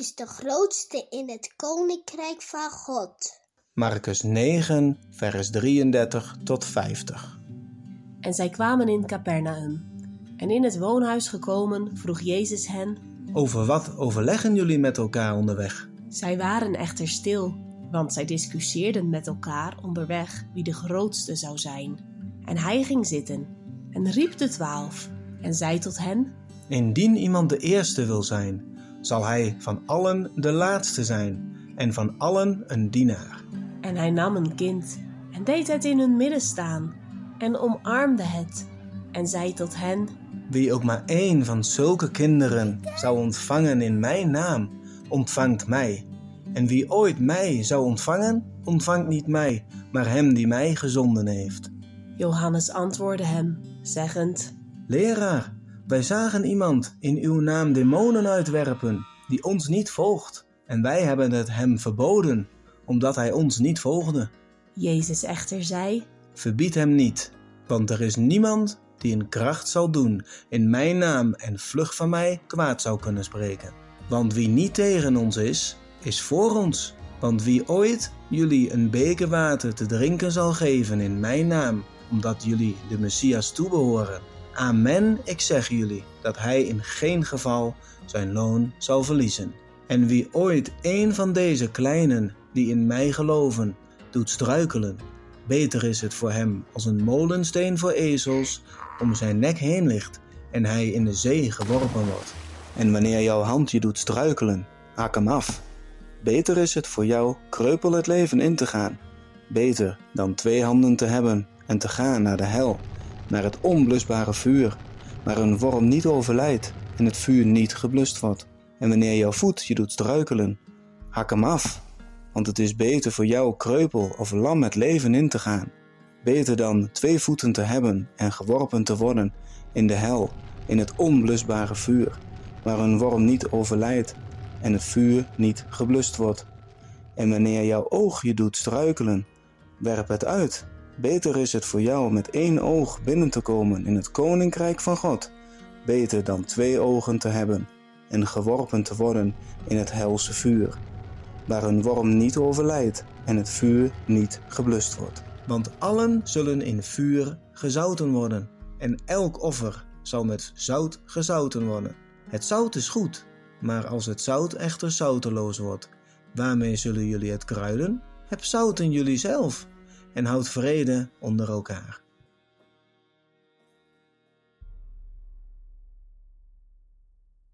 is de grootste in het koninkrijk van God. Marcus 9, vers 33 tot 50. En zij kwamen in Capernaum. En in het woonhuis gekomen vroeg Jezus hen. Over wat overleggen jullie met elkaar onderweg? Zij waren echter stil, want zij discussieerden met elkaar onderweg wie de grootste zou zijn. En hij ging zitten en riep de twaalf en zei tot hen: Indien iemand de eerste wil zijn, zal hij van allen de laatste zijn en van allen een dienaar. En hij nam een kind en deed het in hun midden staan en omarmde het en zei tot hen: Wie ook maar één van zulke kinderen zou ontvangen in mijn naam, ontvangt mij. En wie ooit mij zou ontvangen, ontvangt niet mij, maar hem die mij gezonden heeft. Johannes antwoordde hem, zeggend: Leraar, wij zagen iemand in uw naam demonen uitwerpen, die ons niet volgt. En wij hebben het hem verboden, omdat hij ons niet volgde. Jezus echter zei: Verbied hem niet, want er is niemand die een kracht zal doen in mijn naam en vlug van mij kwaad zou kunnen spreken. Want wie niet tegen ons is, is voor ons. Want wie ooit jullie een beker water te drinken zal geven in mijn naam, omdat jullie de Messias toebehoren, Amen, ik zeg jullie, dat hij in geen geval zijn loon zal verliezen. En wie ooit een van deze kleinen die in mij geloven, doet struikelen, beter is het voor hem als een molensteen voor ezels om zijn nek heen ligt en hij in de zee geworpen wordt. En wanneer jouw hand je doet struikelen, hak hem af. Beter is het voor jou kreupel het leven in te gaan, beter dan twee handen te hebben en te gaan naar de hel naar het onblusbare vuur, waar een worm niet overlijdt en het vuur niet geblust wordt. En wanneer jouw voet je doet struikelen, hak hem af, want het is beter voor jou kreupel of lam met leven in te gaan. Beter dan twee voeten te hebben en geworpen te worden in de hel, in het onblusbare vuur, waar een worm niet overlijdt en het vuur niet geblust wordt. En wanneer jouw oog je doet struikelen, werp het uit Beter is het voor jou met één oog binnen te komen in het koninkrijk van God, beter dan twee ogen te hebben en geworpen te worden in het helse vuur, waar een worm niet overlijdt en het vuur niet geblust wordt. Want allen zullen in vuur gezouten worden, en elk offer zal met zout gezouten worden. Het zout is goed, maar als het zout echter zouteloos wordt, waarmee zullen jullie het kruiden? Heb zout in jullie zelf en houd vrede onder elkaar.